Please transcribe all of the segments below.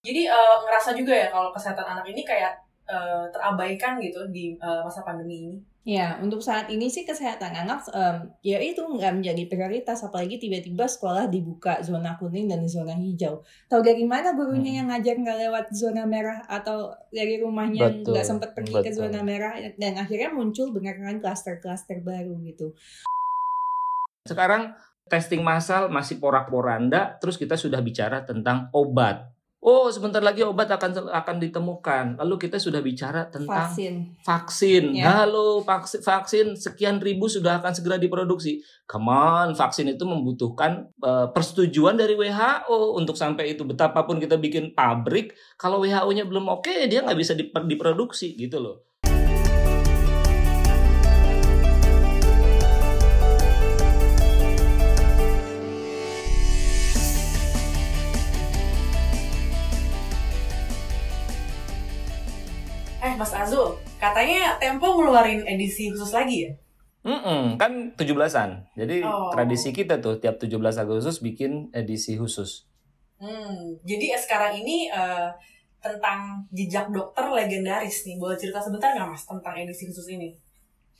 Jadi uh, ngerasa juga ya kalau kesehatan anak ini kayak uh, terabaikan gitu di uh, masa pandemi ini. Ya, untuk saat ini sih kesehatan anak um, ya itu nggak menjadi prioritas, apalagi tiba-tiba sekolah dibuka zona kuning dan zona hijau. Tahu dari mana gurunya hmm. yang ngajar nggak lewat zona merah atau dari rumahnya nggak sempat pergi betul. ke zona merah dan akhirnya muncul beneran klaster-klaster baru gitu. Sekarang testing massal masih porak-poranda, terus kita sudah bicara tentang obat Oh, sebentar lagi obat akan akan ditemukan. Lalu kita sudah bicara tentang vaksin. Vaksin. Ya. Halo, vaksin, vaksin sekian ribu sudah akan segera diproduksi. Come on, vaksin itu membutuhkan uh, persetujuan dari WHO untuk sampai itu. Betapapun kita bikin pabrik, kalau WHO-nya belum oke, okay, dia nggak bisa diproduksi gitu loh. Mas Azul, katanya Tempo ngeluarin edisi khusus lagi ya? Mm -mm, kan 17-an. Jadi oh. tradisi kita tuh tiap 17 Agustus bikin edisi khusus. Hmm, jadi sekarang ini uh, tentang jejak dokter legendaris nih. Boleh cerita sebentar nggak mas tentang edisi khusus ini?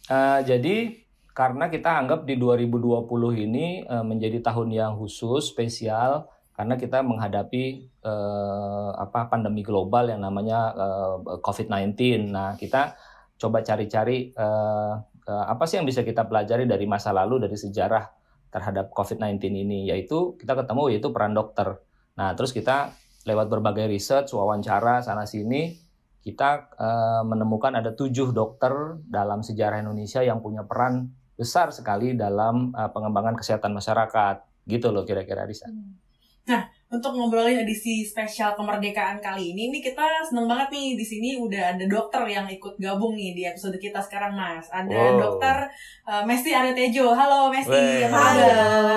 Uh, jadi karena kita anggap di 2020 ini uh, menjadi tahun yang khusus, spesial, karena kita menghadapi uh, apa pandemi global yang namanya uh, eh, COVID-19. Nah, kita coba cari-cari uh, uh, apa sih yang bisa kita pelajari dari masa lalu dari sejarah terhadap COVID-19 ini yaitu kita ketemu yaitu peran dokter. Nah, terus kita lewat berbagai riset, wawancara sana sini kita uh, menemukan ada tujuh dokter dalam sejarah Indonesia yang punya peran besar sekali dalam uh, pengembangan kesehatan masyarakat gitu loh kira-kira Risa. Hmm. Nah, untuk ngobrolin edisi spesial kemerdekaan kali ini, ini kita seneng banget nih di sini udah ada dokter yang ikut gabung nih di episode kita sekarang, Mas. Ada wow. dokter uh, Mesti Aryo Tejo. Halo Mesti, halo.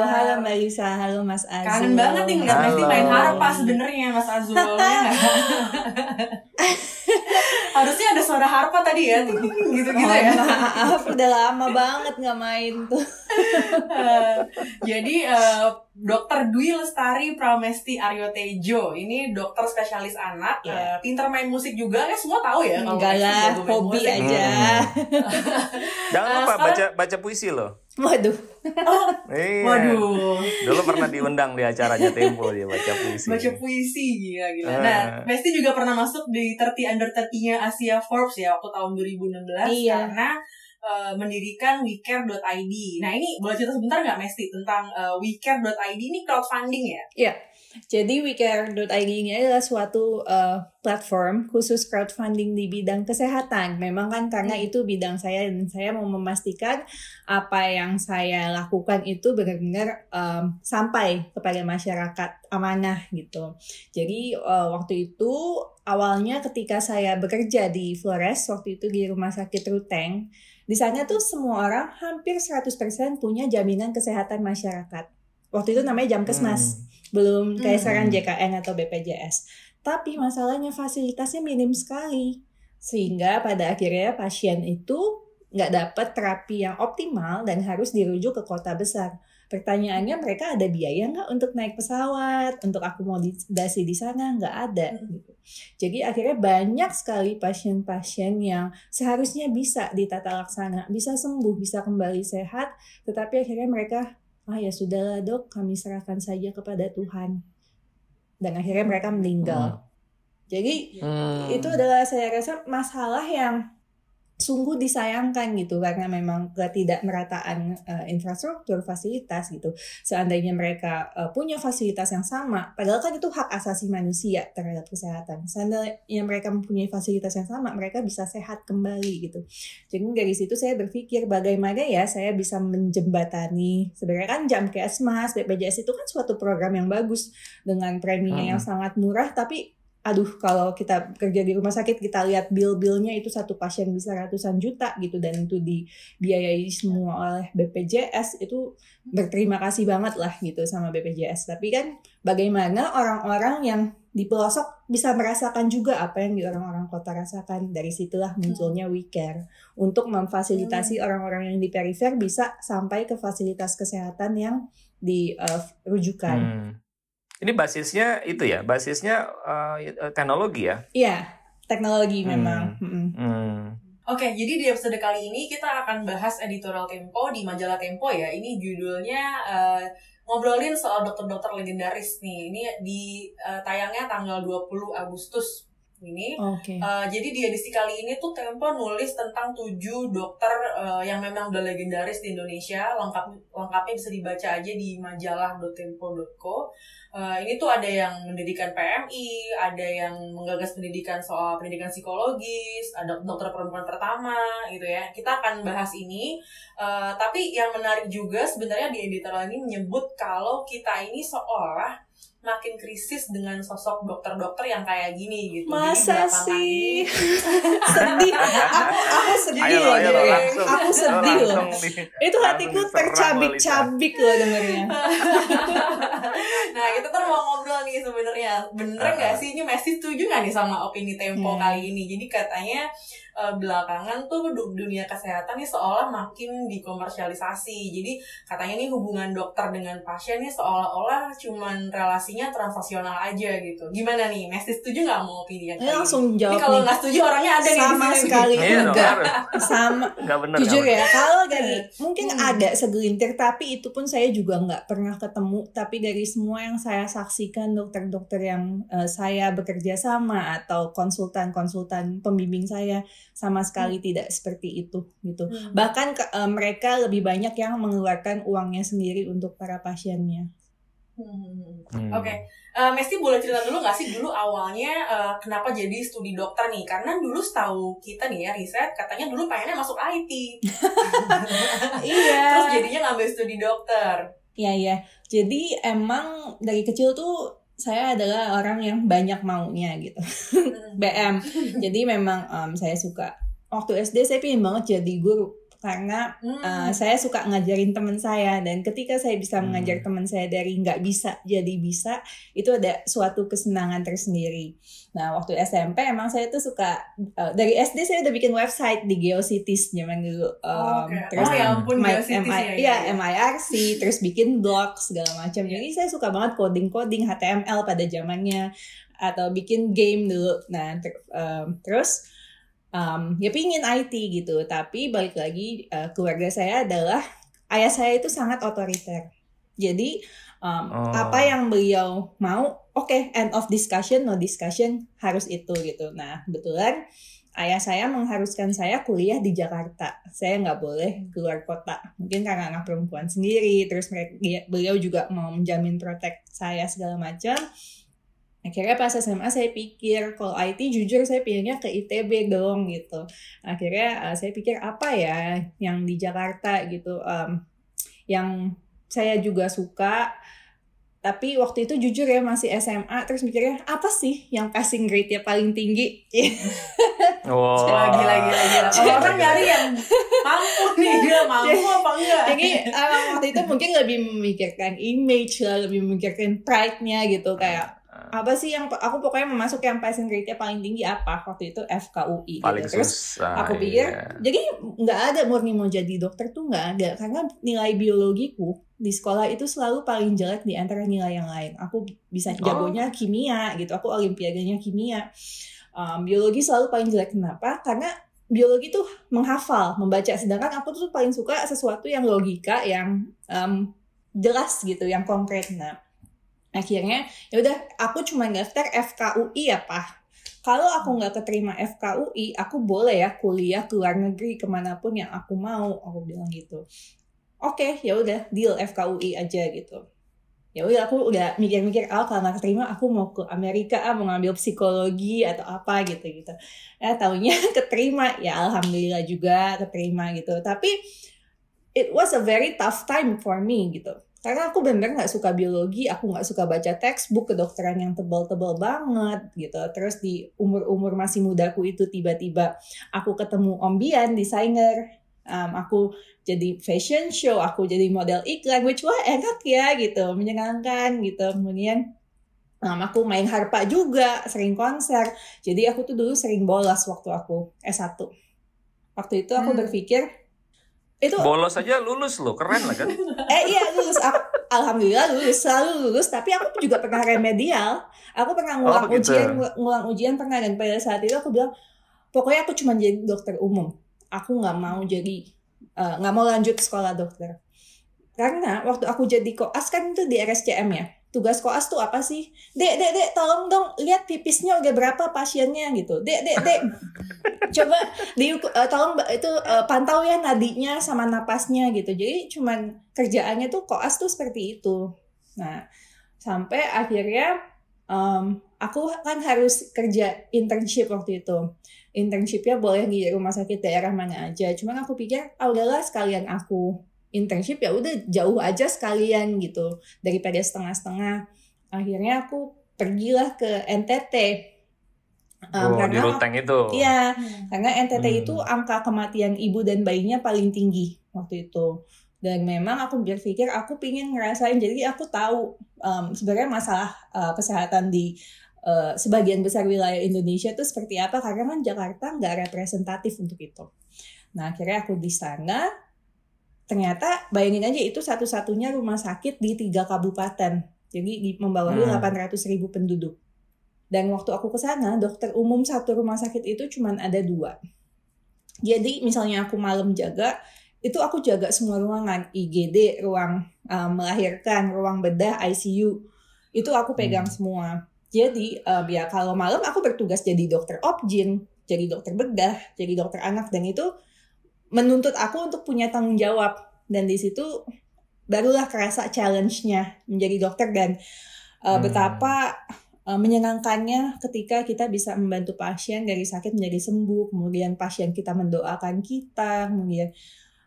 Halo Mbak Lisa, halo Mas Azul. Kangen banget nih ngeliat Mesti main harpa sebenarnya Mas Azul. ya Harusnya ada suara harpa tadi ya, gitu-gitu ya. Maaf, udah lama banget nggak main tuh. uh, jadi uh, Dokter Dwi Lestari Pramesti Aryo Tejo ini dokter spesialis anak, yeah. uh, pinter main musik juga ya semua tahu ya. Enggak lah, hobi musik. aja. Hmm. Jangan lupa baca baca puisi loh. Waduh. Oh, iya. Waduh. Dulu pernah diundang di acaranya Tempo dia baca puisi. Baca puisi gila gila. Uh. Nah, Mesti juga pernah masuk di 30 under 30-nya Asia Forbes ya waktu tahun 2016 iya. karena uh, mendirikan wecare.id. Nah, ini boleh cerita sebentar nggak Mesti tentang uh, wecare.id ini crowdfunding ya? Iya. Jadi WeCare.id ini adalah suatu uh, platform khusus crowdfunding di bidang kesehatan. Memang kan karena hmm. itu bidang saya dan saya mau memastikan apa yang saya lakukan itu benar-benar um, sampai kepada masyarakat amanah gitu. Jadi uh, waktu itu awalnya ketika saya bekerja di Flores waktu itu di rumah sakit Ruteng, di sana tuh semua orang hampir 100% punya jaminan kesehatan masyarakat. Waktu itu namanya jam kesmas. Hmm belum kayak hmm. sekarang JKN atau BPJS. Tapi masalahnya fasilitasnya minim sekali. Sehingga pada akhirnya pasien itu nggak dapat terapi yang optimal dan harus dirujuk ke kota besar. Pertanyaannya mereka ada biaya nggak untuk naik pesawat, untuk akomodasi di sana nggak ada. Hmm. Gitu. Jadi akhirnya banyak sekali pasien-pasien yang seharusnya bisa ditata laksana, bisa sembuh, bisa kembali sehat, tetapi akhirnya mereka ah ya sudahlah dok kami serahkan saja kepada Tuhan dan akhirnya mereka meninggal hmm. jadi hmm. itu adalah saya rasa masalah yang sungguh disayangkan gitu karena memang ketidakmerataan uh, infrastruktur fasilitas gitu. Seandainya mereka uh, punya fasilitas yang sama padahal kan itu hak asasi manusia terhadap kesehatan. Seandainya mereka mempunyai fasilitas yang sama mereka bisa sehat kembali gitu. Jadi dari situ saya berpikir bagaimana ya saya bisa menjembatani sebenarnya kan jam kesmas BPJS itu kan suatu program yang bagus dengan preminya hmm. yang sangat murah tapi aduh kalau kita kerja di rumah sakit kita lihat bill-billnya itu satu pasien bisa ratusan juta gitu dan itu dibiayai semua oleh BPJS itu berterima kasih banget lah gitu sama BPJS tapi kan bagaimana orang-orang yang di pelosok bisa merasakan juga apa yang di orang-orang kota rasakan dari situlah munculnya We Care untuk memfasilitasi hmm. orang-orang yang di perifer bisa sampai ke fasilitas kesehatan yang dirujukan. Uh, hmm. Ini basisnya itu ya, basisnya uh, teknologi ya? Iya, teknologi memang. Hmm. Hmm. Oke, jadi di episode kali ini kita akan bahas editorial Tempo di majalah Tempo ya. Ini judulnya uh, ngobrolin soal dokter-dokter legendaris nih. Ini di uh, tayangnya tanggal 20 Agustus ini. Okay. Uh, jadi di edisi kali ini tuh Tempo nulis tentang tujuh dokter uh, yang memang udah legendaris di Indonesia. Lengkap lengkapnya bisa dibaca aja di majalah.tempo.co. Uh, ini tuh ada yang mendirikan PMI, ada yang menggagas pendidikan soal pendidikan psikologis, ada dokter perempuan pertama gitu ya. Kita akan bahas ini. Uh, tapi yang menarik juga sebenarnya di editorial ini menyebut kalau kita ini seolah makin krisis dengan sosok dokter-dokter yang kayak gini gitu. Masa sih? sedih. Aku aku sedih ayo, loh. Ayo, langsung, aku sedih loh. Itu hatiku tercabik-cabik loh dengernya. nah, kita tuh mau ngobrol nih sebenarnya. Bener nggak uh, sih ini Messi setuju nggak nih sama opini Tempo yeah. kali ini? Jadi katanya uh, belakangan tuh dunia kesehatan nih seolah makin dikomersialisasi. Jadi katanya nih hubungan dokter dengan pasien nih seolah-olah cuman relasinya transaksional aja gitu. Gimana nih? Messi setuju nggak mau opini yang kayak langsung jawab. Ini kalau nggak setuju orangnya ada nih. Sama sekali iya, enggak. Sama. Gak bener, Jujur ya, kalau dari mungkin hmm. ada segelintir tapi itu pun saya juga nggak pernah ketemu. Tapi dari semua yang saya saksikan dokter-dokter yang uh, saya bekerja sama atau konsultan-konsultan pembimbing saya sama sekali hmm. tidak seperti itu gitu. Hmm. Bahkan ke, uh, mereka lebih banyak yang mengeluarkan uangnya sendiri untuk para pasiennya. Hmm. hmm. Oke, okay. uh, eh, Mesti boleh cerita dulu nggak sih dulu awalnya uh, kenapa jadi studi dokter nih? Karena dulu setahu kita nih ya riset katanya dulu pengennya masuk IT. iya. Terus jadinya ngambil studi dokter. Iya iya. Jadi emang dari kecil tuh saya adalah orang yang banyak maunya gitu BM jadi memang um, saya suka waktu SD saya pengen banget jadi guru karena hmm. uh, saya suka ngajarin teman saya dan ketika saya bisa hmm. mengajar teman saya dari nggak bisa jadi bisa itu ada suatu kesenangan tersendiri. Nah waktu SMP emang saya tuh suka uh, dari SD saya udah bikin website di Geocities zaman dulu. Um, oh, okay. Terus oh, ya ampun my, MI, ya, ya, ya, MIRC terus bikin blog segala macam. Jadi saya suka banget coding coding HTML pada zamannya atau bikin game dulu. Nah ter, um, terus um, ya pingin IT gitu. Tapi balik lagi uh, keluarga saya adalah ayah saya itu sangat otoriter. Jadi um, oh. apa yang beliau mau oke okay, end of discussion no discussion harus itu gitu. Nah kebetulan ayah saya mengharuskan saya kuliah di Jakarta. Saya nggak boleh keluar kota. Mungkin karena anak perempuan sendiri terus mereka beliau juga mau menjamin protek saya segala macam akhirnya pas SMA saya pikir kalau IT jujur saya pilihnya ke ITB dong gitu. Akhirnya uh, saya pikir apa ya yang di Jakarta gitu um, yang saya juga suka. Tapi waktu itu jujur ya masih SMA terus mikirnya apa sih yang passing grade ya paling tinggi? Wow. lagi lagi lagi kalau orang nyari yang mampu nih dia mampu apa enggak? jadi uh, waktu itu mungkin lebih memikirkan image lah lebih memikirkan pride-nya gitu kayak apa sih yang aku pokoknya masuk yang passing grade-nya paling tinggi apa waktu itu FKUI gitu. paling gitu. terus susah, aku pikir iya. jadi nggak ada murni mau jadi dokter tuh nggak ada karena nilai biologiku di sekolah itu selalu paling jelek di antara nilai yang lain aku bisa oh. jagonya kimia gitu aku olimpiadanya kimia um, biologi selalu paling jelek kenapa karena biologi tuh menghafal membaca sedangkan aku tuh paling suka sesuatu yang logika yang um, jelas gitu yang konkret nah akhirnya ya udah aku cuma daftar FKUI ya pak. Kalau aku nggak keterima FKUI aku boleh ya kuliah ke luar negeri ke mana pun yang aku mau aku bilang gitu. Oke okay, ya udah deal FKUI aja gitu. Ya udah aku udah mikir-mikir oh kalau nggak keterima aku mau ke Amerika ah mau ngambil psikologi atau apa gitu gitu. Ya tahunya keterima ya alhamdulillah juga keterima gitu. Tapi it was a very tough time for me gitu karena aku bener-bener nggak suka biologi aku nggak suka baca textbook kedokteran yang tebal-tebal banget gitu. Terus di umur-umur masih mudaku itu tiba-tiba aku ketemu Om Bian desainer. Um, aku jadi fashion show aku jadi model iklan which wah enak ya gitu. Menyenangkan gitu. Kemudian um, aku main harpa juga sering konser. Jadi aku tuh dulu sering bolos waktu aku S1 waktu itu aku hmm. berpikir itu bolos aja lulus loh keren lah kan? Eh iya lulus. Alhamdulillah lulus selalu lulus. Tapi aku juga pernah remedial. Aku pernah ngulang oh, gitu. ujian ngulang ujian pernah. Dan pada saat itu aku bilang pokoknya aku cuma jadi dokter umum. Aku nggak mau jadi eh, nggak uh, mau lanjut sekolah dokter. Karena waktu aku jadi koas kan itu di RSCM ya tugas koas tuh apa sih? Dek dek dek tolong dong lihat pipisnya udah berapa pasiennya gitu. Dek dek dek. Coba di uh, tolong itu uh, pantau ya nadinya sama napasnya gitu. Jadi cuman kerjaannya tuh koas tuh seperti itu. Nah sampai akhirnya um, aku kan harus kerja internship waktu itu. Internshipnya boleh di rumah sakit daerah mana aja. Cuman aku pikir ah udahlah sekalian aku internship ya udah jauh aja sekalian gitu. Daripada setengah-setengah. Akhirnya aku pergilah ke NTT um, oh, karena di Ruteng itu? Iya hmm. karena NTT hmm. itu angka kematian ibu dan bayinya paling tinggi waktu itu. Dan memang aku berpikir aku pingin ngerasain. Jadi aku tahu um, sebenarnya masalah uh, kesehatan di uh, sebagian besar wilayah Indonesia itu seperti apa. Karena kan Jakarta nggak representatif untuk itu. Nah akhirnya aku di sana ternyata bayangin aja itu satu-satunya rumah sakit di tiga kabupaten. Jadi di membawahi hmm. 800 ribu penduduk. Dan waktu aku ke sana dokter umum satu rumah sakit itu cuma ada dua. Jadi misalnya aku malam jaga itu aku jaga semua ruangan. IGD ruang uh, melahirkan ruang bedah ICU itu aku pegang hmm. semua. Jadi uh, ya kalau malam aku bertugas jadi dokter objin jadi dokter bedah jadi dokter anak. Dan itu menuntut aku untuk punya tanggung jawab. Dan di situ barulah kerasa challenge-nya menjadi dokter dan uh, hmm. betapa uh, menyenangkannya ketika kita bisa membantu pasien dari sakit menjadi sembuh. Kemudian pasien kita mendoakan kita kemudian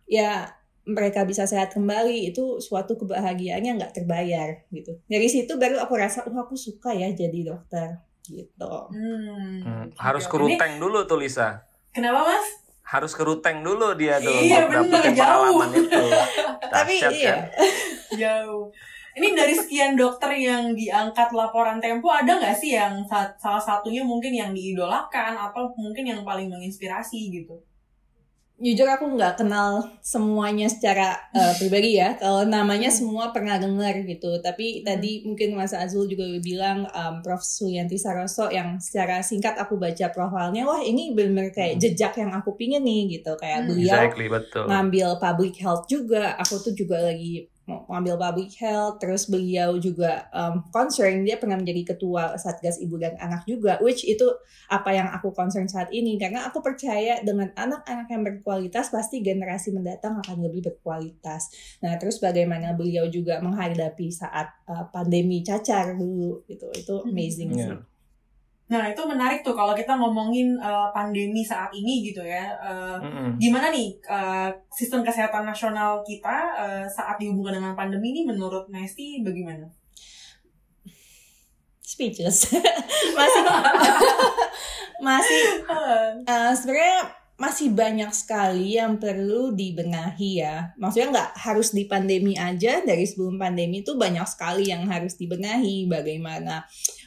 ya mereka bisa sehat kembali itu suatu kebahagiaan yang nggak terbayar gitu. Dari situ baru aku rasa oh aku suka ya jadi dokter gitu. Hmm. Hmm, harus keruteng dulu tuh Lisa. Kenapa mas harus ke Ruteng dulu dia tuh iya, untuk dapetin pengalaman itu. Tapi iya. Kan? jauh. Ini dari sekian dokter yang diangkat laporan Tempo ada nggak sih yang salah satunya mungkin yang diidolakan atau mungkin yang paling menginspirasi gitu? Jujur aku nggak kenal semuanya secara uh, pribadi ya. Kalau namanya hmm. semua pernah dengar gitu. Tapi hmm. tadi mungkin Mas Azul juga bilang um, Prof Suyanti Saroso yang secara singkat aku baca profilnya, wah ini benar kayak hmm. jejak yang aku pingin nih gitu. Kayak beliau exactly, betul. ngambil public health juga. Aku tuh juga lagi mau ambil public health terus beliau juga um, concern dia pernah menjadi ketua satgas ibu dan anak juga which itu apa yang aku concern saat ini karena aku percaya dengan anak-anak yang berkualitas pasti generasi mendatang akan lebih berkualitas nah terus bagaimana beliau juga menghadapi saat uh, pandemi cacar dulu gitu itu hmm. amazing hmm. sih yeah. Nah itu menarik tuh kalau kita ngomongin uh, pandemi saat ini gitu ya. Uh, mm-hmm. Gimana nih uh, sistem kesehatan nasional kita uh, saat dihubungkan dengan pandemi ini menurut Nesti bagaimana? Speechless. masih masih uh, sebenarnya masih banyak sekali yang perlu dibenahi ya. Maksudnya nggak harus di pandemi aja. Dari sebelum pandemi itu banyak sekali yang harus dibenahi. Bagaimana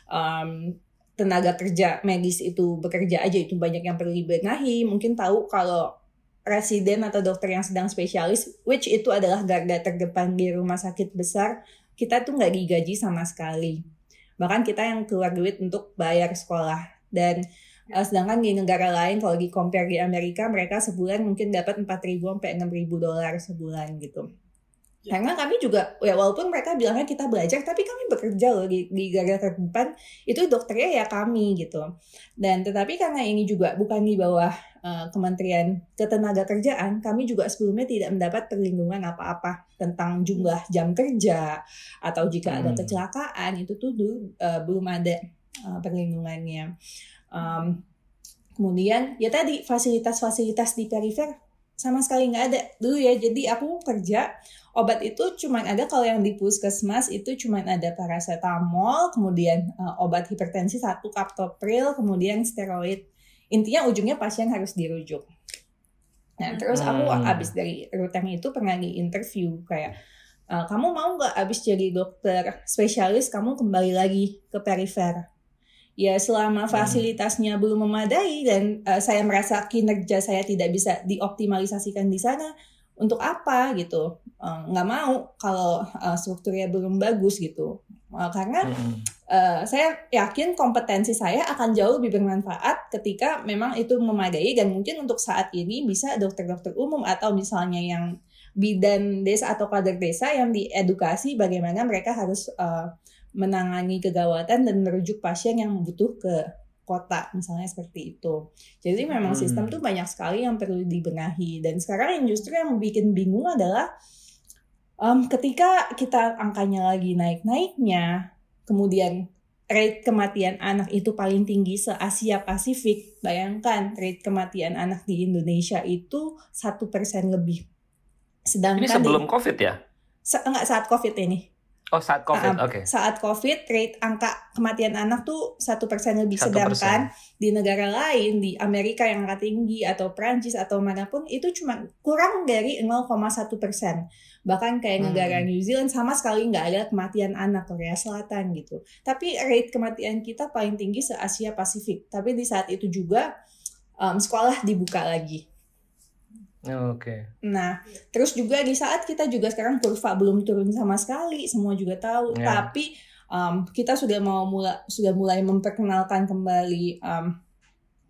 um, tenaga kerja medis itu bekerja aja itu banyak yang perlu dibenahi. Mungkin tahu kalau residen atau dokter yang sedang spesialis which itu adalah garda terdepan di rumah sakit besar kita tuh nggak digaji sama sekali. Bahkan kita yang keluar duit untuk bayar sekolah. Dan uh, sedangkan di negara lain kalau di compare di Amerika mereka sebulan mungkin dapat 4.000 sampai 6.000 dolar sebulan gitu Ya. Karena kami juga ya walaupun mereka bilangnya kita belajar tapi kami bekerja loh di, di garda terdepan itu dokternya ya kami gitu. Dan tetapi karena ini juga bukan di bawah uh, Kementerian Ketenagakerjaan, kami juga sebelumnya tidak mendapat perlindungan apa-apa tentang jumlah jam kerja atau jika hmm. ada kecelakaan itu tuh dulu uh, belum ada uh, perlindungannya. Um, kemudian ya tadi fasilitas-fasilitas di perifer sama sekali nggak ada. Dulu ya jadi aku kerja obat itu cuma ada kalau yang di puskesmas itu cuma ada paracetamol kemudian uh, obat hipertensi satu kaptopril kemudian steroid. Intinya ujungnya pasien harus dirujuk. Nah terus aku hmm. abis dari ruteng itu pernah di interview kayak uh, kamu mau nggak abis jadi dokter spesialis kamu kembali lagi ke perifer ya selama hmm. fasilitasnya belum memadai dan uh, saya merasa kinerja saya tidak bisa dioptimalisasikan di sana untuk apa gitu? Uh, nggak mau kalau uh, strukturnya belum bagus gitu. Uh, karena uh, saya yakin kompetensi saya akan jauh lebih bermanfaat ketika memang itu memadai dan mungkin untuk saat ini bisa dokter-dokter umum atau misalnya yang bidan desa atau kader desa yang diedukasi bagaimana mereka harus uh, menangani kegawatan dan merujuk pasien yang butuh ke kota misalnya seperti itu. Jadi memang hmm. sistem tuh banyak sekali yang perlu dibenahi dan sekarang yang justru yang bikin bingung adalah um, ketika kita angkanya lagi naik-naiknya, kemudian rate kematian anak itu paling tinggi se Asia Pasifik. Bayangkan rate kematian anak di Indonesia itu satu persen lebih. Sedangkan ini sebelum di, COVID ya? Se enggak saat COVID ini. Oh saat COVID, uh, oke. Okay. Saat COVID, rate angka kematian anak tuh satu persen lebih. 1%. Sedangkan di negara lain, di Amerika yang angka tinggi atau Prancis atau mana pun itu cuma kurang dari 0,1 persen. Bahkan kayak hmm. negara New Zealand sama sekali nggak ada kematian anak Korea Selatan gitu. Tapi rate kematian kita paling tinggi se Asia Pasifik. Tapi di saat itu juga um, sekolah dibuka lagi Oke. Okay. Nah, terus juga di saat kita juga sekarang kurva belum turun sama sekali, semua juga tahu. Yeah. Tapi um, kita sudah mau mulai sudah mulai memperkenalkan kembali um,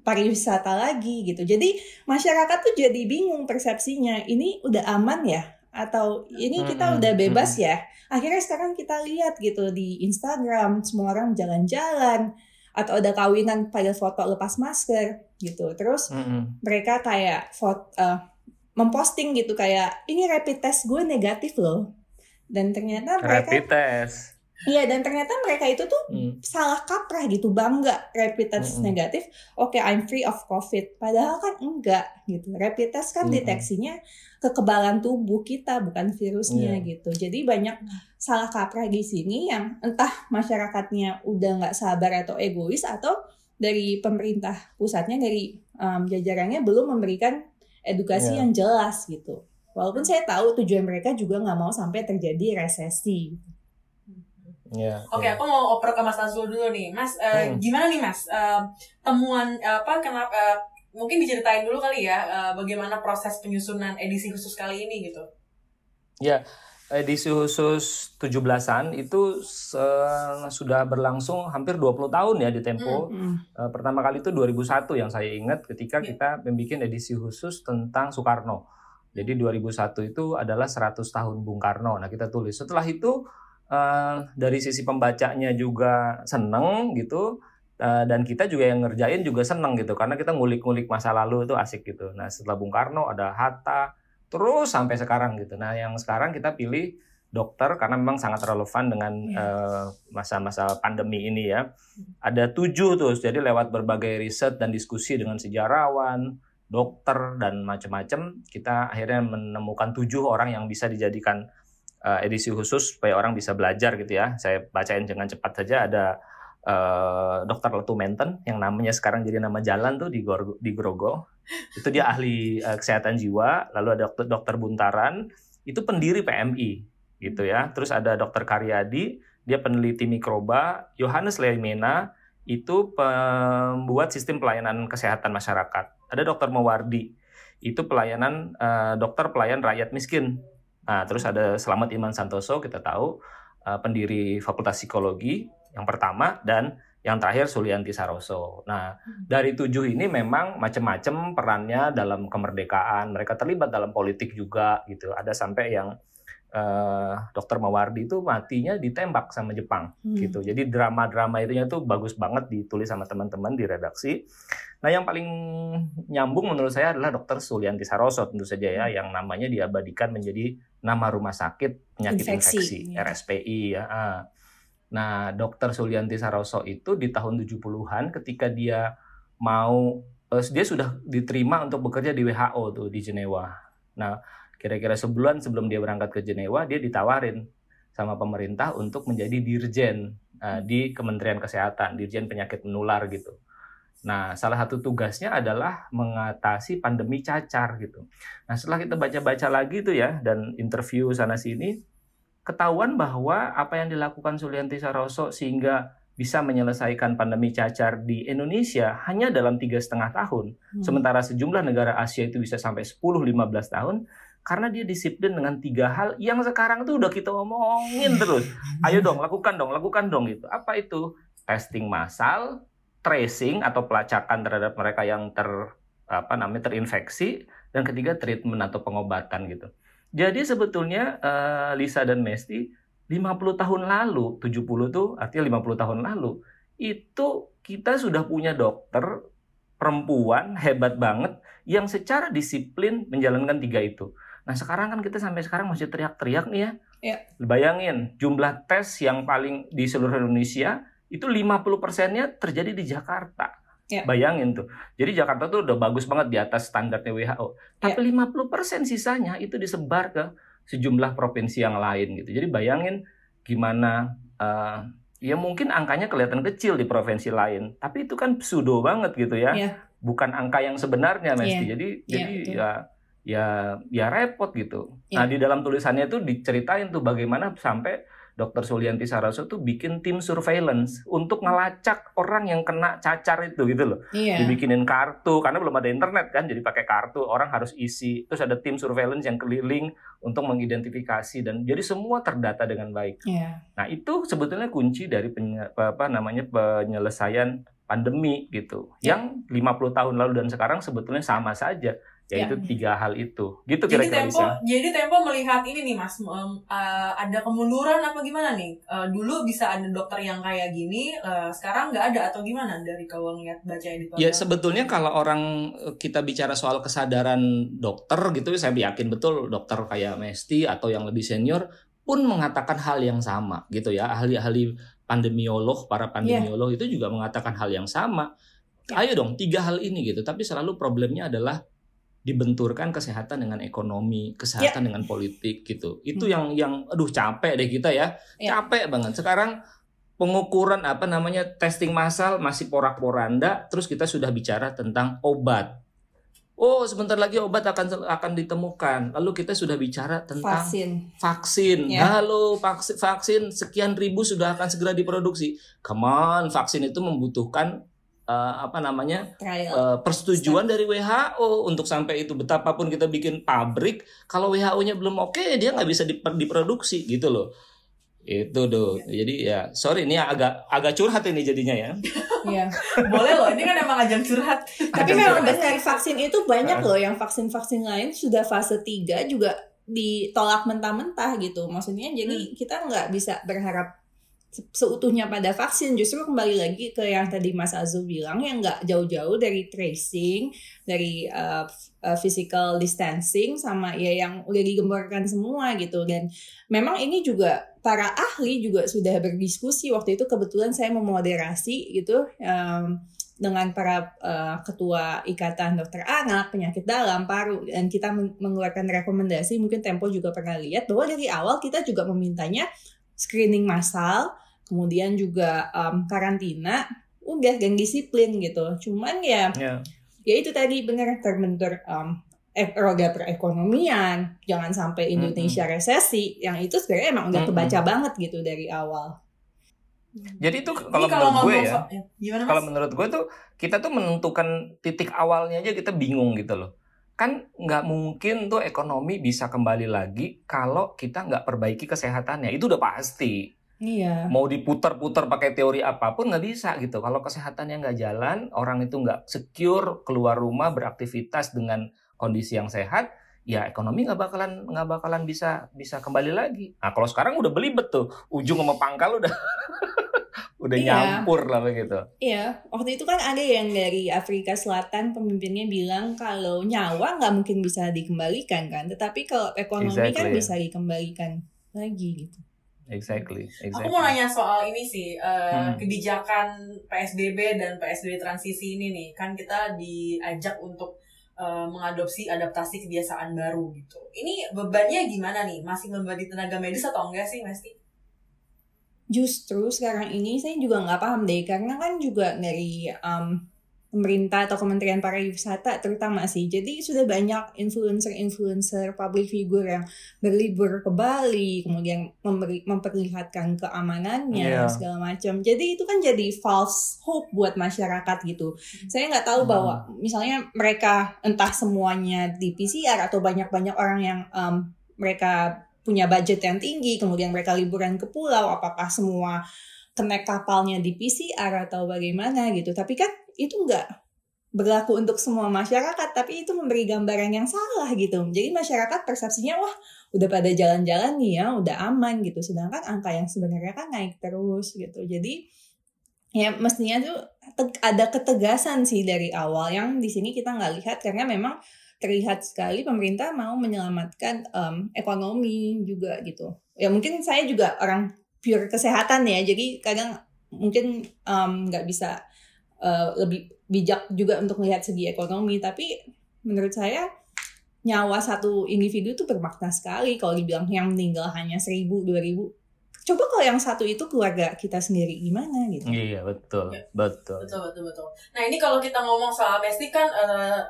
pariwisata lagi gitu. Jadi masyarakat tuh jadi bingung persepsinya. Ini udah aman ya? Atau ini kita udah bebas ya? Akhirnya sekarang kita lihat gitu di Instagram semua orang jalan-jalan atau ada kawinan pada foto lepas masker gitu. Terus mm -hmm. mereka kayak foto uh, memposting gitu kayak ini rapid test gue negatif loh dan ternyata mereka rapid test Iya dan ternyata mereka itu tuh hmm. salah kaprah gitu bangga rapid test hmm. negatif. Oke okay, I'm free of COVID. Padahal kan enggak gitu. Rapid test kan hmm. deteksinya kekebalan tubuh kita bukan virusnya yeah. gitu. Jadi banyak salah kaprah di sini yang entah masyarakatnya udah nggak sabar atau egois atau dari pemerintah pusatnya dari um, jajarannya belum memberikan edukasi yeah. yang jelas gitu. Walaupun saya tahu tujuan mereka juga nggak mau sampai terjadi resesi. Yeah, Oke, okay, yeah. aku mau oper ke Mas Azul dulu nih, Mas. Uh, hmm. Gimana nih, Mas? Uh, temuan uh, apa? Kenapa? Uh, mungkin diceritain dulu kali ya, uh, bagaimana proses penyusunan edisi khusus kali ini gitu? Ya, edisi khusus 17-an itu sudah berlangsung hampir 20 tahun ya di Tempo. Mm, -hmm. uh, pertama kali itu 2001 yang saya ingat ketika yeah. kita membuat edisi khusus tentang Soekarno. Jadi 2001 itu adalah 100 tahun Bung Karno. Nah, kita tulis. Setelah itu uh, dari sisi pembacanya juga seneng gitu. Uh, dan kita juga yang ngerjain juga seneng gitu karena kita ngulik-ngulik masa lalu itu asik gitu. Nah setelah Bung Karno ada Hatta, terus sampai sekarang gitu. Nah, yang sekarang kita pilih dokter karena memang sangat relevan dengan iya. eh, masa-masa yeah. uh, pandemi ini ya. Ada tujuh tuh, jadi lewat berbagai riset dan diskusi dengan sejarawan, dokter dan macam-macam, kita akhirnya menemukan tujuh orang yang bisa dijadikan uh, edisi khusus supaya orang bisa belajar gitu ya. Saya bacain dengan cepat saja ada uh, dokter Letu Menten yang namanya sekarang jadi nama jalan tuh di, Gor di Grogo. Itu dia ahli uh, kesehatan jiwa lalu ada dokter dokter Buntaran. Itu pendiri PMI gitu ya. Terus ada dokter Karyadi dia peneliti mikroba. Yohanes Lemena itu pembuat sistem pelayanan kesehatan masyarakat. Ada dokter Mewardi itu pelayanan uh, dokter pelayan rakyat miskin. Nah terus ada Selamat Iman Santoso kita tahu uh, pendiri Fakultas Psikologi yang pertama dan yang terakhir Sulianti Saroso. Nah, hmm. dari tujuh ini memang macam-macam perannya dalam kemerdekaan. Mereka terlibat dalam politik juga gitu. Ada sampai yang uh, Dokter Mawardi itu matinya ditembak sama Jepang hmm. gitu. Jadi drama-drama itunya tuh bagus banget ditulis sama teman-teman di redaksi. Nah, yang paling nyambung menurut saya adalah Dokter Sulianti Saroso tentu saja ya, hmm. yang namanya diabadikan menjadi nama rumah sakit penyakit infeksi, infeksi ya. RSPI ya. Ah. Nah, Dokter Sulianti Saroso itu di tahun 70-an ketika dia mau uh, dia sudah diterima untuk bekerja di WHO tuh di Jenewa. Nah, kira-kira sebulan sebelum dia berangkat ke Jenewa, dia ditawarin sama pemerintah untuk menjadi dirjen uh, di Kementerian Kesehatan, dirjen penyakit menular gitu. Nah, salah satu tugasnya adalah mengatasi pandemi cacar gitu. Nah, setelah kita baca-baca lagi tuh ya dan interview sana sini, ketahuan bahwa apa yang dilakukan Sulianti Saroso sehingga bisa menyelesaikan pandemi cacar di Indonesia hanya dalam tiga setengah tahun, hmm. sementara sejumlah negara Asia itu bisa sampai 10-15 tahun, Karena dia disiplin dengan tiga hal yang sekarang tuh udah kita omongin terus. Ayo dong, lakukan dong, lakukan dong gitu. Apa itu? Testing massal, tracing atau pelacakan terhadap mereka yang ter apa namanya terinfeksi dan ketiga treatment atau pengobatan gitu. Jadi sebetulnya uh, Lisa dan Mesti 50 tahun lalu, 70 tuh artinya 50 tahun lalu, itu kita sudah punya dokter perempuan hebat banget yang secara disiplin menjalankan tiga itu. Nah sekarang kan kita sampai sekarang masih teriak-teriak nih ya. ya. Bayangin jumlah tes yang paling di seluruh Indonesia itu 50 persennya terjadi di Jakarta. Ya. Bayangin tuh. Jadi Jakarta tuh udah bagus banget di atas standarnya WHO. Tapi ya. 50% sisanya itu disebar ke sejumlah provinsi yang lain gitu. Jadi bayangin gimana uh, ya mungkin angkanya kelihatan kecil di provinsi lain, tapi itu kan pseudo banget gitu ya. ya. Bukan angka yang sebenarnya Mesti. Ya. Jadi ya, jadi betul. ya ya ya repot gitu. Ya. Nah, di dalam tulisannya itu diceritain tuh bagaimana sampai Dr. Sulianti Saraso tuh bikin tim surveillance untuk ngelacak orang yang kena cacar itu gitu loh. Iya. Dibikinin kartu karena belum ada internet kan, jadi pakai kartu orang harus isi. Terus ada tim surveillance yang keliling untuk mengidentifikasi dan jadi semua terdata dengan baik. Iya. Nah itu sebetulnya kunci dari penye, apa namanya penyelesaian pandemi gitu. Iya. Yang 50 tahun lalu dan sekarang sebetulnya sama saja yaitu ya. tiga hal itu gitu kira-kira jadi tempo bisa. jadi tempo melihat ini nih mas um, uh, ada kemunduran apa gimana nih uh, dulu bisa ada dokter yang kayak gini uh, sekarang nggak ada atau gimana dari kalau ngeliat baca di ya sebetulnya kalau orang kita bicara soal kesadaran dokter gitu saya yakin betul dokter kayak Mesti atau yang lebih senior pun mengatakan hal yang sama gitu ya ahli-ahli pandemiolog para iya. pandemiolog yeah. itu juga mengatakan hal yang sama yeah. ayo dong tiga hal ini gitu tapi selalu problemnya adalah dibenturkan kesehatan dengan ekonomi, kesehatan yeah. dengan politik gitu. Itu hmm. yang yang aduh capek deh kita ya. Yeah. Capek banget. Sekarang pengukuran apa namanya testing massal masih porak-poranda, terus kita sudah bicara tentang obat. Oh, sebentar lagi obat akan akan ditemukan. Lalu kita sudah bicara tentang vaksin. Vaksin. Yeah. Halo, vaksin, vaksin sekian ribu sudah akan segera diproduksi. Come on, vaksin itu membutuhkan uh, apa namanya uh, persetujuan dari WHO untuk sampai itu betapapun kita bikin pabrik kalau WHO-nya belum oke okay, dia nggak bisa diproduksi gitu loh. Itu tuh jadi ya sorry ini agak agak curhat ini jadinya ya. Iya. Boleh loh ini kan emang ajang curhat. Tapi memang dari vaksin itu banyak loh yang vaksin vaksin lain sudah fase 3 juga ditolak mentah-mentah gitu. Maksudnya jadi hmm. kita nggak bisa berharap seutuhnya pada vaksin. Justru kembali lagi ke yang tadi Mas Azul bilang yang nggak jauh-jauh dari tracing dari uh, uh, physical distancing sama ya yang udah digemborkan semua gitu. Dan memang ini juga para ahli juga sudah berdiskusi. Waktu itu kebetulan saya memoderasi gitu um, dengan para uh, ketua ikatan dokter anak penyakit dalam paru. Dan kita mengeluarkan rekomendasi. Mungkin Tempo juga pernah lihat bahwa dari awal kita juga memintanya screening massal, kemudian juga um, karantina, udah dan disiplin gitu. Cuman ya, yeah. ya itu tadi benar terbentur um, roda perekonomian, jangan sampai Indonesia mm -hmm. resesi. Yang itu sebenarnya emang udah kebaca mm -hmm. banget gitu dari awal. Jadi itu kalau menurut gue ya, ya kalau menurut gue tuh kita tuh menentukan titik awalnya aja kita bingung gitu loh kan nggak mungkin tuh ekonomi bisa kembali lagi kalau kita nggak perbaiki kesehatannya. Itu udah pasti. Iya. Mau diputar-putar pakai teori apa pun nggak bisa gitu. Kalau kesehatannya nggak jalan orang itu nggak secure keluar rumah beraktivitas dengan kondisi yang sehat ya ekonomi nggak bakalan nggak bakalan bisa bisa kembali lagi. Nah kalau sekarang udah belibet tuh. Ujung sama pangkal udah udah iya. nyampur lah begitu. Iya, waktu itu kan ada yang dari Afrika Selatan pemimpinnya bilang kalau nyawa nggak mungkin bisa dikembalikan kan, tetapi kalau ekonomi kan exactly. kan bisa dikembalikan lagi gitu. Exactly, exactly. Aku mau nanya soal ini sih uh, hmm. kebijakan PSBB dan PSBB transisi ini nih, kan kita diajak untuk uh, mengadopsi adaptasi kebiasaan baru gitu. Ini bebannya gimana nih? Masih membebani tenaga medis atau enggak sih, Mesti? Justru sekarang ini saya juga nggak paham deh karena kan juga dari um, pemerintah atau Kementerian Pariwisata terutama sih. Jadi sudah banyak influencer-influencer public figure yang berlibur ke Bali, kemudian memberi, memperlihatkan keamanannya yeah. segala macam. Jadi itu kan jadi false hope buat masyarakat gitu. Saya nggak tahu hmm. bahwa misalnya mereka entah semuanya di PCR atau banyak-banyak orang yang um, mereka punya budget yang tinggi, kemudian mereka liburan ke pulau, apakah semua kena kapalnya di PCR atau bagaimana gitu. Tapi kan itu enggak berlaku untuk semua masyarakat tapi itu memberi gambaran yang salah gitu. Jadi masyarakat persepsinya wah udah pada jalan-jalan nih ya udah aman gitu. Sedangkan angka yang sebenarnya kan naik terus gitu. Jadi ya mestinya tuh ada ketegasan sih dari awal yang di sini kita nggak lihat karena memang terlihat sekali pemerintah mau menyelamatkan um, ekonomi juga gitu. Ya mungkin saya juga orang pure kesehatan ya jadi kadang mungkin nggak um, bisa uh, lebih bijak juga untuk melihat segi ekonomi tapi menurut saya nyawa satu individu itu bermakna sekali. Kalau dibilang yang meninggal hanya seribu dua ribu coba kalau yang satu itu keluarga kita sendiri gimana gitu? Iya betul ya. betul. Betul betul betul. Nah ini kalau kita ngomong soal Messi kan uh,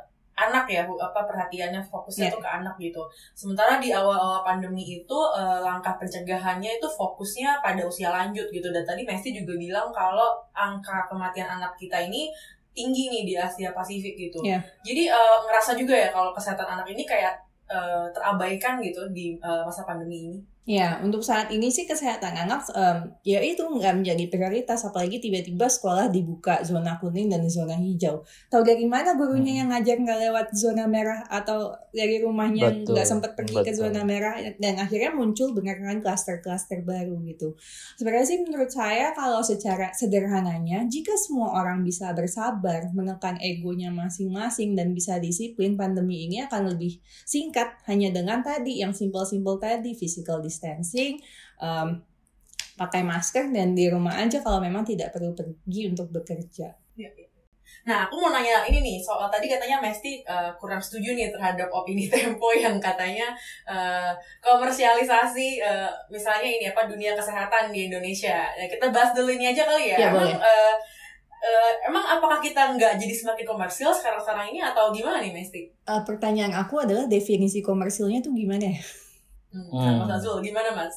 anak ya apa perhatiannya fokusnya yeah. tuh ke anak gitu. Sementara di awal-awal pandemi itu uh, langkah pencegahannya itu fokusnya pada usia lanjut gitu dan tadi Messi juga bilang kalau angka kematian anak kita ini tinggi nih di Asia Pasifik gitu. Yeah. Jadi uh, ngerasa juga ya kalau kesehatan anak ini kayak uh, terabaikan gitu di uh, masa pandemi ini. Ya, untuk saat ini sih kesehatan anak um, ya itu nggak menjadi prioritas, apalagi tiba-tiba sekolah dibuka zona kuning dan zona hijau. Tahu dari mana gurunya hmm. yang ngajar nggak lewat zona merah atau dari rumahnya nggak sempat pergi betul. ke zona merah dan akhirnya muncul beneran klaster-klaster baru gitu. Sebenarnya sih menurut saya kalau secara sederhananya, jika semua orang bisa bersabar menekan egonya masing-masing dan bisa disiplin, pandemi ini akan lebih singkat hanya dengan tadi yang simpel-simpel tadi physical distancing distancing, um, pakai masker dan di rumah aja kalau memang tidak perlu pergi untuk bekerja. Iya, iya. Nah, aku mau nanya ini nih, soal tadi katanya Mesti uh, kurang setuju nih terhadap opini Tempo yang katanya uh, komersialisasi uh, misalnya ini apa dunia kesehatan di Indonesia. Ya, kita bahas dulu ini aja kali ya. ya emang, uh, uh, emang apakah kita nggak jadi semakin komersil sekarang-sekarang ini atau gimana nih Mesti? Uh, pertanyaan aku adalah definisi komersilnya tuh gimana ya? Hmm. Mas Azul, gimana Mas?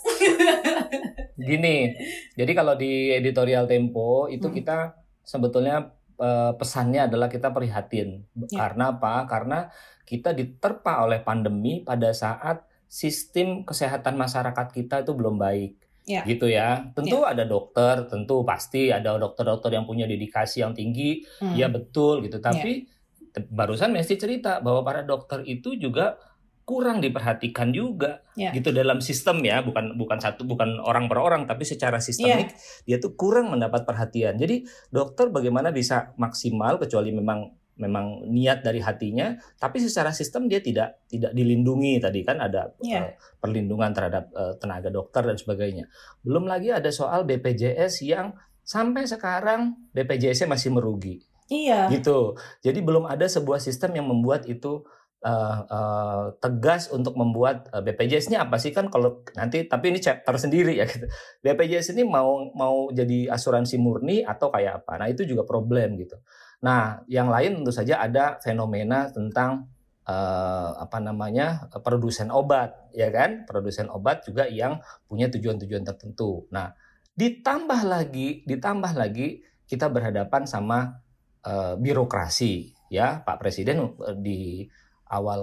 Gini, jadi kalau di editorial Tempo itu hmm. kita sebetulnya uh, pesannya adalah kita prihatin. Ya. Karena apa? Karena kita diterpa oleh pandemi pada saat sistem kesehatan masyarakat kita itu belum baik. Ya. Gitu ya. Tentu ya. ada dokter, tentu pasti ada dokter-dokter yang punya dedikasi yang tinggi. Hmm. Ya betul gitu. Tapi ya. barusan Messi cerita bahwa para dokter itu juga kurang diperhatikan juga yeah. gitu dalam sistem ya bukan bukan satu bukan orang per orang tapi secara sistemik yeah. dia tuh kurang mendapat perhatian jadi dokter bagaimana bisa maksimal kecuali memang memang niat dari hatinya tapi secara sistem dia tidak tidak dilindungi tadi kan ada yeah. uh, perlindungan terhadap uh, tenaga dokter dan sebagainya belum lagi ada soal BPJS yang sampai sekarang BPJS-nya masih merugi iya gitu jadi belum ada sebuah sistem yang membuat itu uh, uh, tegas untuk membuat uh, BPJS ini apa sih kan kalau nanti tapi ini chapter sendiri ya gitu. BPJS ini mau mau jadi asuransi murni atau kayak apa. Nah, itu juga problem gitu. Nah, yang lain tentu saja ada fenomena tentang uh, apa namanya? produsen obat, ya kan? Produsen obat juga yang punya tujuan-tujuan tertentu. Nah, ditambah lagi ditambah lagi kita berhadapan sama uh, birokrasi ya Pak Presiden di awal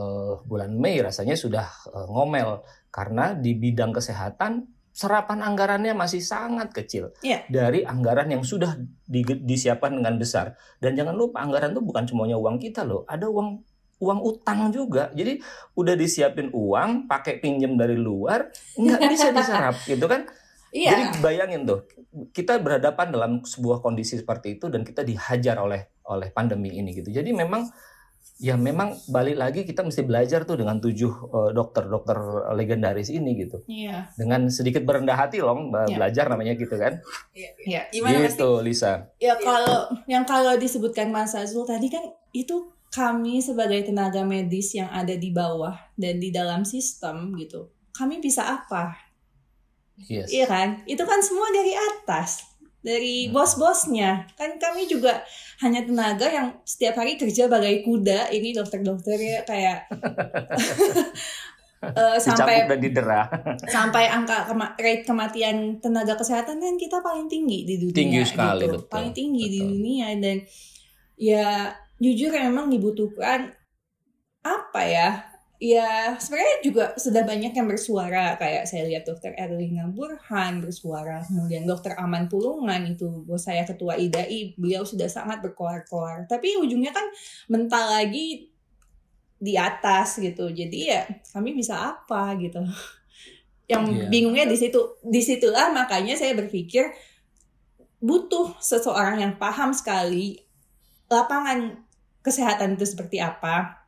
bulan Mei rasanya sudah uh, ngomel. Karena di bidang kesehatan serapan anggarannya masih sangat kecil. Yeah. dari anggaran yang sudah di, disiapkan dengan besar. Dan jangan lupa anggaran itu bukan semuanya uang kita loh. Ada uang uang utang juga. Jadi udah disiapin uang pakai pinjam dari luar nggak bisa diserap gitu kan? Yeah. jadi bayangin tuh kita berhadapan dalam sebuah kondisi seperti itu dan kita dihajar oleh oleh pandemi ini gitu. Jadi memang ya memang balik lagi kita mesti belajar tuh dengan tujuh uh, dokter-dokter legendaris ini gitu. Iya. Dengan sedikit berendah hati loh yeah. belajar namanya gitu kan. Iya. Yeah. Gimana gitu Lisa? Ya kalau yang kalau disebutkan Mas Azul tadi kan itu kami sebagai tenaga medis yang ada di bawah dan di dalam sistem gitu. Kami bisa apa? Yes. Iya kan? Itu kan semua dari atas dari hmm. bos-bosnya kan kami juga hanya tenaga yang setiap hari kerja bagai kuda ini dokter-dokter ya kayak uh, sampai dan didera. sampai angka kema rate kematian tenaga kesehatan kan kita paling tinggi di dunia tinggi sekali gitu. betul paling tinggi betul. di dunia dan ya jujur memang dibutuhkan apa ya ya sebenarnya juga sudah banyak yang bersuara. Kayak saya lihat dokter Erlina Burhan bersuara kemudian dokter Aman Pulungan itu bos saya ketua IDAI beliau sudah sangat berkoar-koar. Tapi ujungnya kan mental lagi di atas gitu. Jadi ya kami bisa apa gitu. Yang yeah. bingungnya di situ di situlah makanya saya berpikir butuh seseorang yang paham sekali lapangan kesehatan itu seperti apa.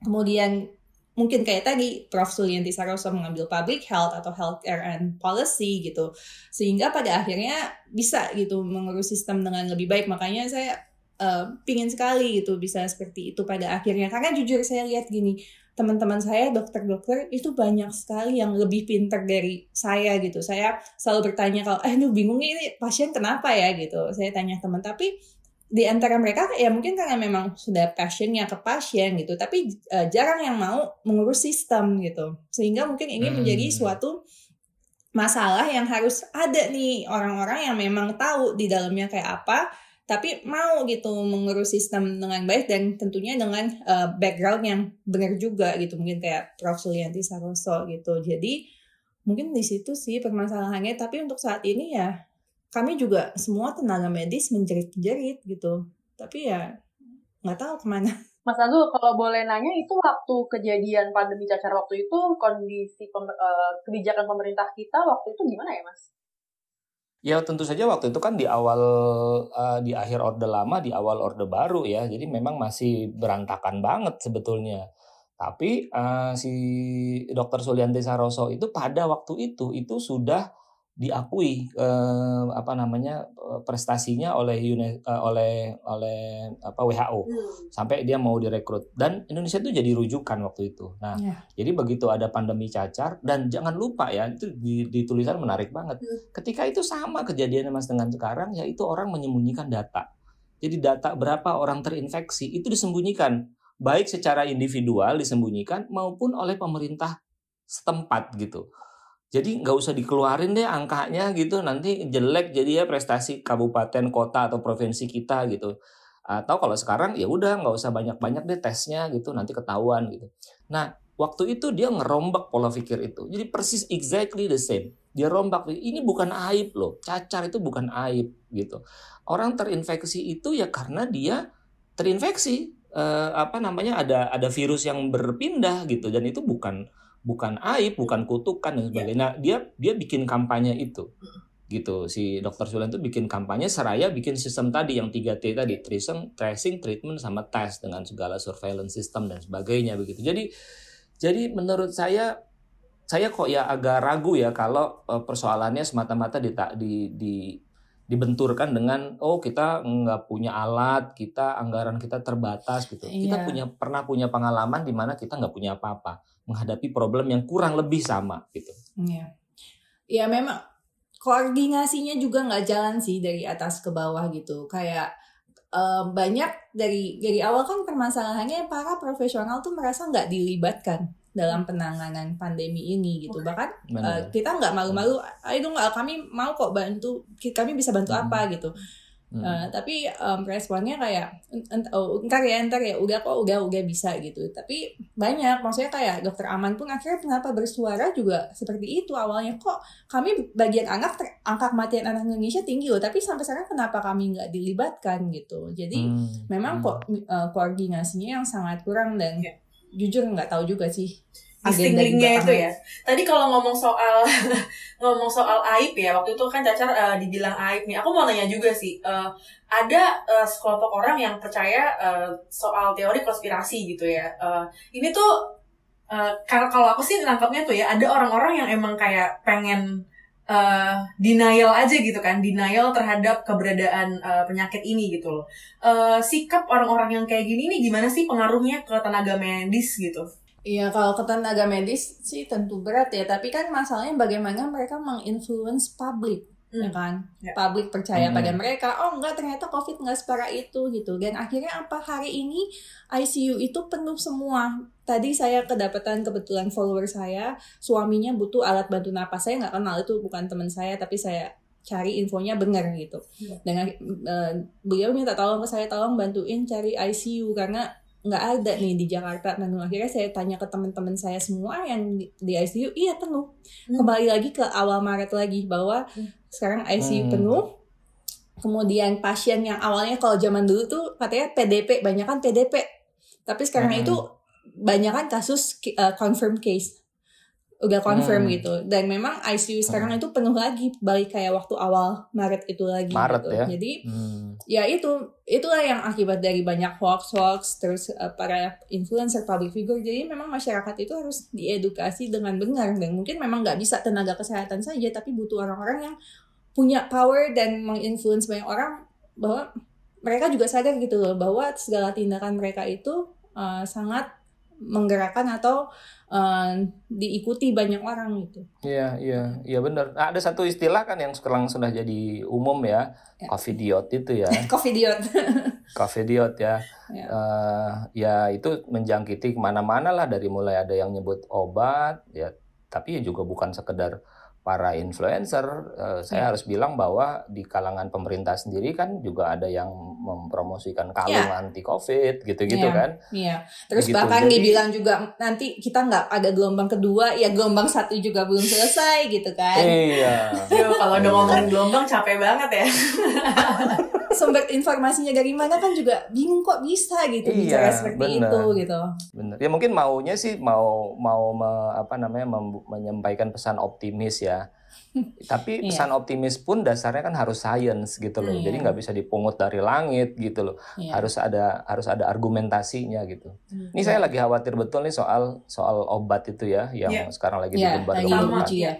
Kemudian mungkin kayak tadi Prof. Sulianti Saroso mengambil public health atau healthcare and policy gitu. Sehingga pada akhirnya bisa gitu mengurus sistem dengan lebih baik. Makanya saya uh, pingin sekali gitu bisa seperti itu pada akhirnya. Karena jujur saya lihat gini teman-teman saya dokter-dokter itu banyak sekali yang lebih pinter dari saya gitu. Saya selalu bertanya kalau eh lu bingung ini pasien kenapa ya? gitu. Saya tanya teman tapi di antara mereka ya mungkin karena memang sudah passionnya ke pasien gitu tapi uh, jarang yang mau mengurus sistem gitu. Sehingga mungkin ini hmm. menjadi suatu masalah yang harus ada nih orang-orang yang memang tahu di dalamnya kayak apa tapi mau gitu mengurus sistem dengan baik dan tentunya dengan uh, background yang benar juga gitu. Mungkin kayak Prof. Sulianti Saroso gitu. Jadi mungkin di situ sih permasalahannya. Tapi untuk saat ini ya kami juga semua tenaga medis menjerit-jerit gitu tapi ya nggak tahu ke mana Mas Azul, kalau boleh nanya itu waktu kejadian pandemi cacar waktu itu kondisi pem, uh, kebijakan pemerintah kita waktu itu gimana ya, Mas? Ya tentu saja waktu itu kan di awal uh, di akhir orde lama, di awal orde baru ya, jadi memang masih berantakan banget sebetulnya. Tapi uh, si Dr. Sulianti Saroso itu pada waktu itu itu sudah diakui eh, apa namanya eh, prestasinya oleh UNE, eh, oleh oleh apa WHO hmm. sampai dia mau direkrut dan Indonesia itu jadi rujukan waktu itu. Nah, yeah. jadi begitu ada pandemi cacar dan jangan lupa ya itu di, di tulisan menarik banget. Hmm. Ketika itu sama kejadiannya Mas dengan sekarang yaitu orang menyembunyikan data. Jadi data berapa orang terinfeksi itu disembunyikan baik secara individual disembunyikan maupun oleh pemerintah setempat gitu. Jadi nggak usah dikeluarin deh angkanya gitu, nanti jelek jadi ya prestasi kabupaten, kota atau provinsi kita gitu. Atau kalau sekarang ya udah nggak usah banyak-banyak deh tesnya gitu, nanti ketahuan gitu. Nah waktu itu dia ngerombak pola pikir itu. Jadi persis exactly the same. Dia rombak, ini bukan aib loh, cacar itu bukan aib gitu. Orang terinfeksi itu ya karena dia terinfeksi eh, apa namanya ada ada virus yang berpindah gitu dan itu bukan bukan aib, bukan kutukan dan sebagainya. Nah, dia dia bikin kampanye itu. Gitu. Si Dokter Sulan itu bikin kampanye seraya bikin sistem tadi yang 3T tadi, tracing, tracing, treatment sama test dengan segala surveillance system dan sebagainya begitu. Jadi jadi menurut saya saya kok ya agak ragu ya kalau uh, persoalannya semata-mata di, di, di dibenturkan dengan oh kita nggak punya alat, kita anggaran kita terbatas gitu. Iya. Kita punya pernah punya pengalaman di mana kita nggak punya apa-apa menghadapi problem yang kurang lebih sama gitu. Iya. Ya memang koordinasinya juga nggak jalan sih dari atas ke bawah gitu. Kayak um, banyak dari dari awal kan permasalahannya para profesional tuh merasa nggak dilibatkan dalam penanganan pandemi ini gitu bahkan uh, kita nggak malu-malu itu nggak kami mau kok bantu kami bisa bantu hmm. apa gitu Hmm. Uh, tapi um, responnya kayak oh, ntar ya ntar ya udah kok udah udah bisa gitu tapi banyak maksudnya kayak dokter aman pun akhirnya kenapa bersuara juga seperti itu awalnya kok kami bagian anak ter, angka kematian anak Indonesia tinggi loh tapi sampai sekarang kenapa kami nggak dilibatkan gitu jadi hmm. memang hmm. kok uh, koordinasinya yang sangat kurang dan yeah. jujur nggak tahu juga sih missing linknya itu ya. Tadi kalau ngomong soal ngomong soal aib ya, waktu itu kan Cacar uh, dibilang aib nih. Aku mau nanya juga sih, uh, ada uh, sekelompok orang yang percaya uh, soal teori konspirasi gitu ya. Uh, ini tuh uh, kalau aku sih nangkapnya tuh ya, ada orang-orang yang emang kayak pengen uh, denial aja gitu kan, denial terhadap keberadaan uh, penyakit ini gitu loh. Uh, sikap orang-orang yang kayak gini nih gimana sih pengaruhnya ke tenaga medis gitu? Iya, kalau ke tenaga medis sih tentu berat ya. Tapi kan masalahnya bagaimana mereka menginfluence publik hmm. ya kan ya. publik percaya hmm. pada mereka oh enggak ternyata covid nggak separah itu gitu dan akhirnya apa hari ini ICU itu penuh semua tadi saya kedapatan kebetulan follower saya suaminya butuh alat bantu napas saya nggak kenal itu bukan teman saya tapi saya cari infonya benar gitu ya. dengan uh, beliau minta tolong ke saya tolong bantuin cari ICU karena nggak ada nih di Jakarta dan akhirnya saya tanya ke teman-teman saya semua yang di, di ICU iya penuh hmm. kembali lagi ke awal Maret lagi bahwa hmm. sekarang ICU hmm. penuh kemudian pasien yang awalnya kalau zaman dulu tuh katanya PDP banyak kan PDP tapi sekarang hmm. itu banyak kan kasus uh, confirm case udah confirm hmm. gitu dan memang ICU sekarang hmm. itu penuh lagi balik kayak waktu awal Maret itu lagi Maret gitu. ya jadi hmm. ya itu itulah yang akibat dari banyak hoax hoax terus uh, para influencer public figure jadi memang masyarakat itu harus diedukasi dengan benar dan mungkin memang nggak bisa tenaga kesehatan saja tapi butuh orang-orang yang punya power dan menginfluence banyak orang bahwa mereka juga sadar gitu loh bahwa segala tindakan mereka itu uh, sangat menggerakkan atau uh, diikuti banyak orang gitu. Iya, iya, iya benar. Nah, ada satu istilah kan yang sekarang sudah jadi umum ya, ya. covidiot itu ya. covidiot. covidiot ya. Ya. Uh, ya itu menjangkiti ke mana-mana lah dari mulai ada yang nyebut obat ya, tapi ya juga bukan sekedar para influencer, uh, saya hmm. harus bilang bahwa di kalangan pemerintah sendiri kan juga ada yang mempromosikan kalung yeah. anti covid gitu-gitu yeah. kan. Iya. Yeah. Terus gitu. bahkan Jadi, dibilang juga nanti kita nggak ada gelombang kedua, ya gelombang satu juga belum selesai gitu kan. Iya. kalau udah ngomongin gelombang capek banget ya. Sumber informasinya dari mana kan juga bingung kok bisa gitu iya, bicara seperti bener. itu gitu. Bener. Ya mungkin maunya sih mau mau me, apa namanya mem, menyampaikan pesan optimis ya. Tapi iya. pesan optimis pun dasarnya kan harus science gitu loh. Iya. Jadi nggak bisa dipungut dari langit gitu loh. Iya. Harus ada harus ada argumentasinya gitu. Hmm. Ini saya lagi khawatir betul nih soal soal obat itu ya yang yeah. sekarang lagi yeah, digembar-gemburkan. Ya.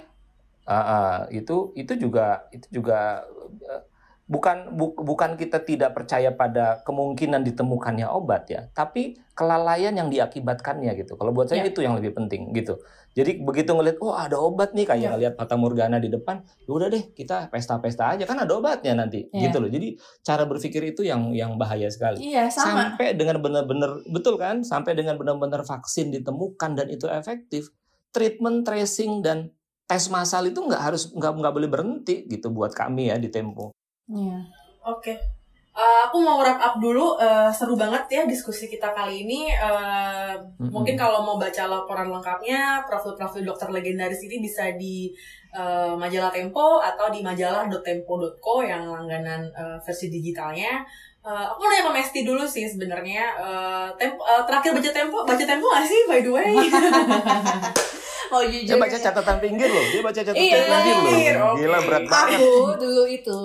Uh, uh, itu itu juga itu juga uh, bukan bu, bukan kita tidak percaya pada kemungkinan ditemukannya obat ya, tapi kelalaian yang diakibatkannya gitu. Kalau buat saya ya. itu yang lebih penting gitu. Jadi begitu ngeliat, oh ada obat nih kayak ya. ngeliat Fata Morgana di depan, ya udah deh kita pesta-pesta aja kan ada obatnya nanti ya. gitu loh. Jadi cara berpikir itu yang yang bahaya sekali. Iya sama. Sampai dengan benar-benar betul kan, sampai dengan benar-benar vaksin ditemukan dan itu efektif, treatment, tracing dan tes massal itu nggak harus nggak nggak boleh berhenti gitu buat kami ya di Tempo. Iya. Oke. Okay. Uh, aku mau wrap up dulu. Uh, seru banget ya diskusi kita kali ini. Uh, mm-hmm. Mungkin kalau mau baca laporan lengkapnya, profil-profil dokter legendaris ini bisa di uh, majalah Tempo atau di majalah.tempo.co yang langganan uh, versi digitalnya. Uh, aku nanya ke Mesti dulu sih sebenarnya. Uh, tempo, uh, terakhir baca Tempo, baca Tempo gak sih by the way? oh jujur. Dia baca catatan pinggir loh. Dia baca catatan iya, pinggir loh. Okay. Gila berat banget. Aku dulu itu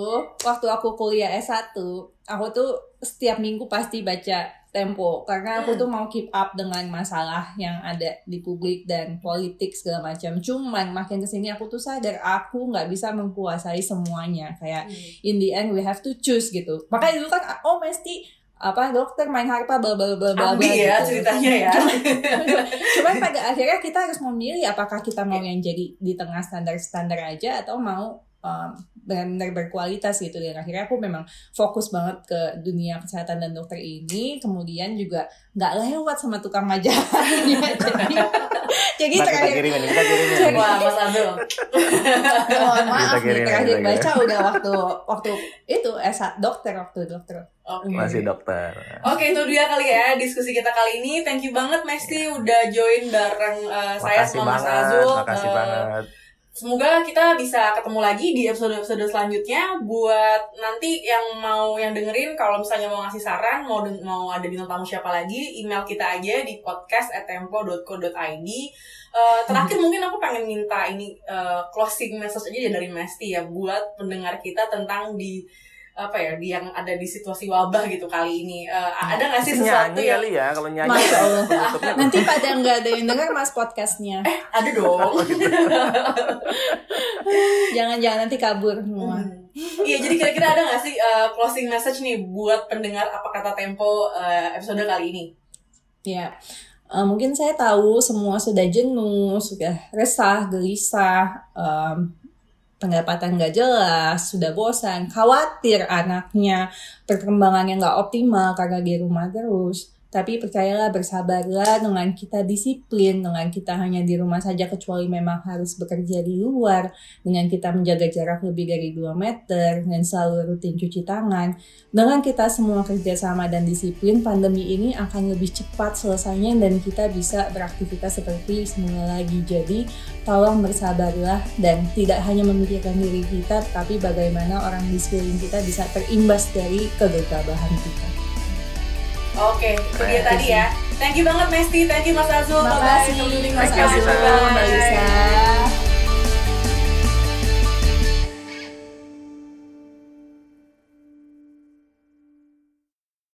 waktu aku kuliah S1, aku tuh setiap minggu pasti baca Tempo karena aku hmm. tuh mau keep up dengan masalah yang ada di publik dan politik segala macam. Cuman makin ke sini aku tuh sadar aku nggak bisa menguasai semuanya. Kayak hmm. in the end we have to choose gitu. Makanya dulu kan oh mesti apa dokter main harpa bla bla bla bla ya gitu. ceritanya ya cuman pada akhirnya kita harus memilih apakah kita mau yang jadi di tengah standar standar aja atau mau um, benar-benar berkualitas gitu dan akhirnya aku memang fokus banget ke dunia kesehatan dan dokter ini kemudian juga nggak lewat sama tukang majalahnya jadi jadi nah, terakhir kita kita kirimin. Wah, Mas Abdul. Mohon maaf nih, terakhir baca udah waktu waktu itu S dokter waktu dokter. Okay. Masih dokter. Oke, okay, itu dia kali ya diskusi kita kali ini. Thank you banget Mesti yeah. udah join bareng uh, saya sama Mas Azul. Makasih uh, banget. Semoga kita bisa ketemu lagi di episode-episode selanjutnya. Buat nanti yang mau yang dengerin, kalau misalnya mau ngasih saran, mau mau ada bintang tamu siapa lagi, email kita aja di podcast@tempo.co.id. Uh, terakhir mungkin aku pengen minta ini uh, closing message aja dari Mesti ya buat pendengar kita tentang di apa ya di yang ada di situasi wabah gitu kali ini. Uh, ada nggak sih sesuatu nyanyi yang... kali ya kalau nyanyi. Masya Allah. nanti pada nggak ada yang dengar mas podcastnya. Eh ada dong. Oh, gitu. jangan jangan nanti kabur semua. Hmm. iya jadi kira-kira ada nggak sih uh, closing message nih buat pendengar apa kata tempo uh, episode kali ini? Ya uh, mungkin saya tahu semua sudah jenuh sudah resah gelisah um, pendapatan nggak jelas, sudah bosan, khawatir anaknya perkembangannya nggak optimal karena di rumah terus. Tapi percayalah bersabarlah dengan kita disiplin, dengan kita hanya di rumah saja kecuali memang harus bekerja di luar, dengan kita menjaga jarak lebih dari 2 meter, dan selalu rutin cuci tangan. Dengan kita semua kerjasama dan disiplin, pandemi ini akan lebih cepat selesainya dan kita bisa beraktivitas seperti semula lagi. Jadi tolong bersabarlah dan tidak hanya memikirkan diri kita, tapi bagaimana orang di sekeliling kita bisa terimbas dari kegagahan kita. Oke, itu dia tadi ya. Thank you banget Mesti, thank you Mas Azul. Makasih, Mas Azul, Mbak Lisa.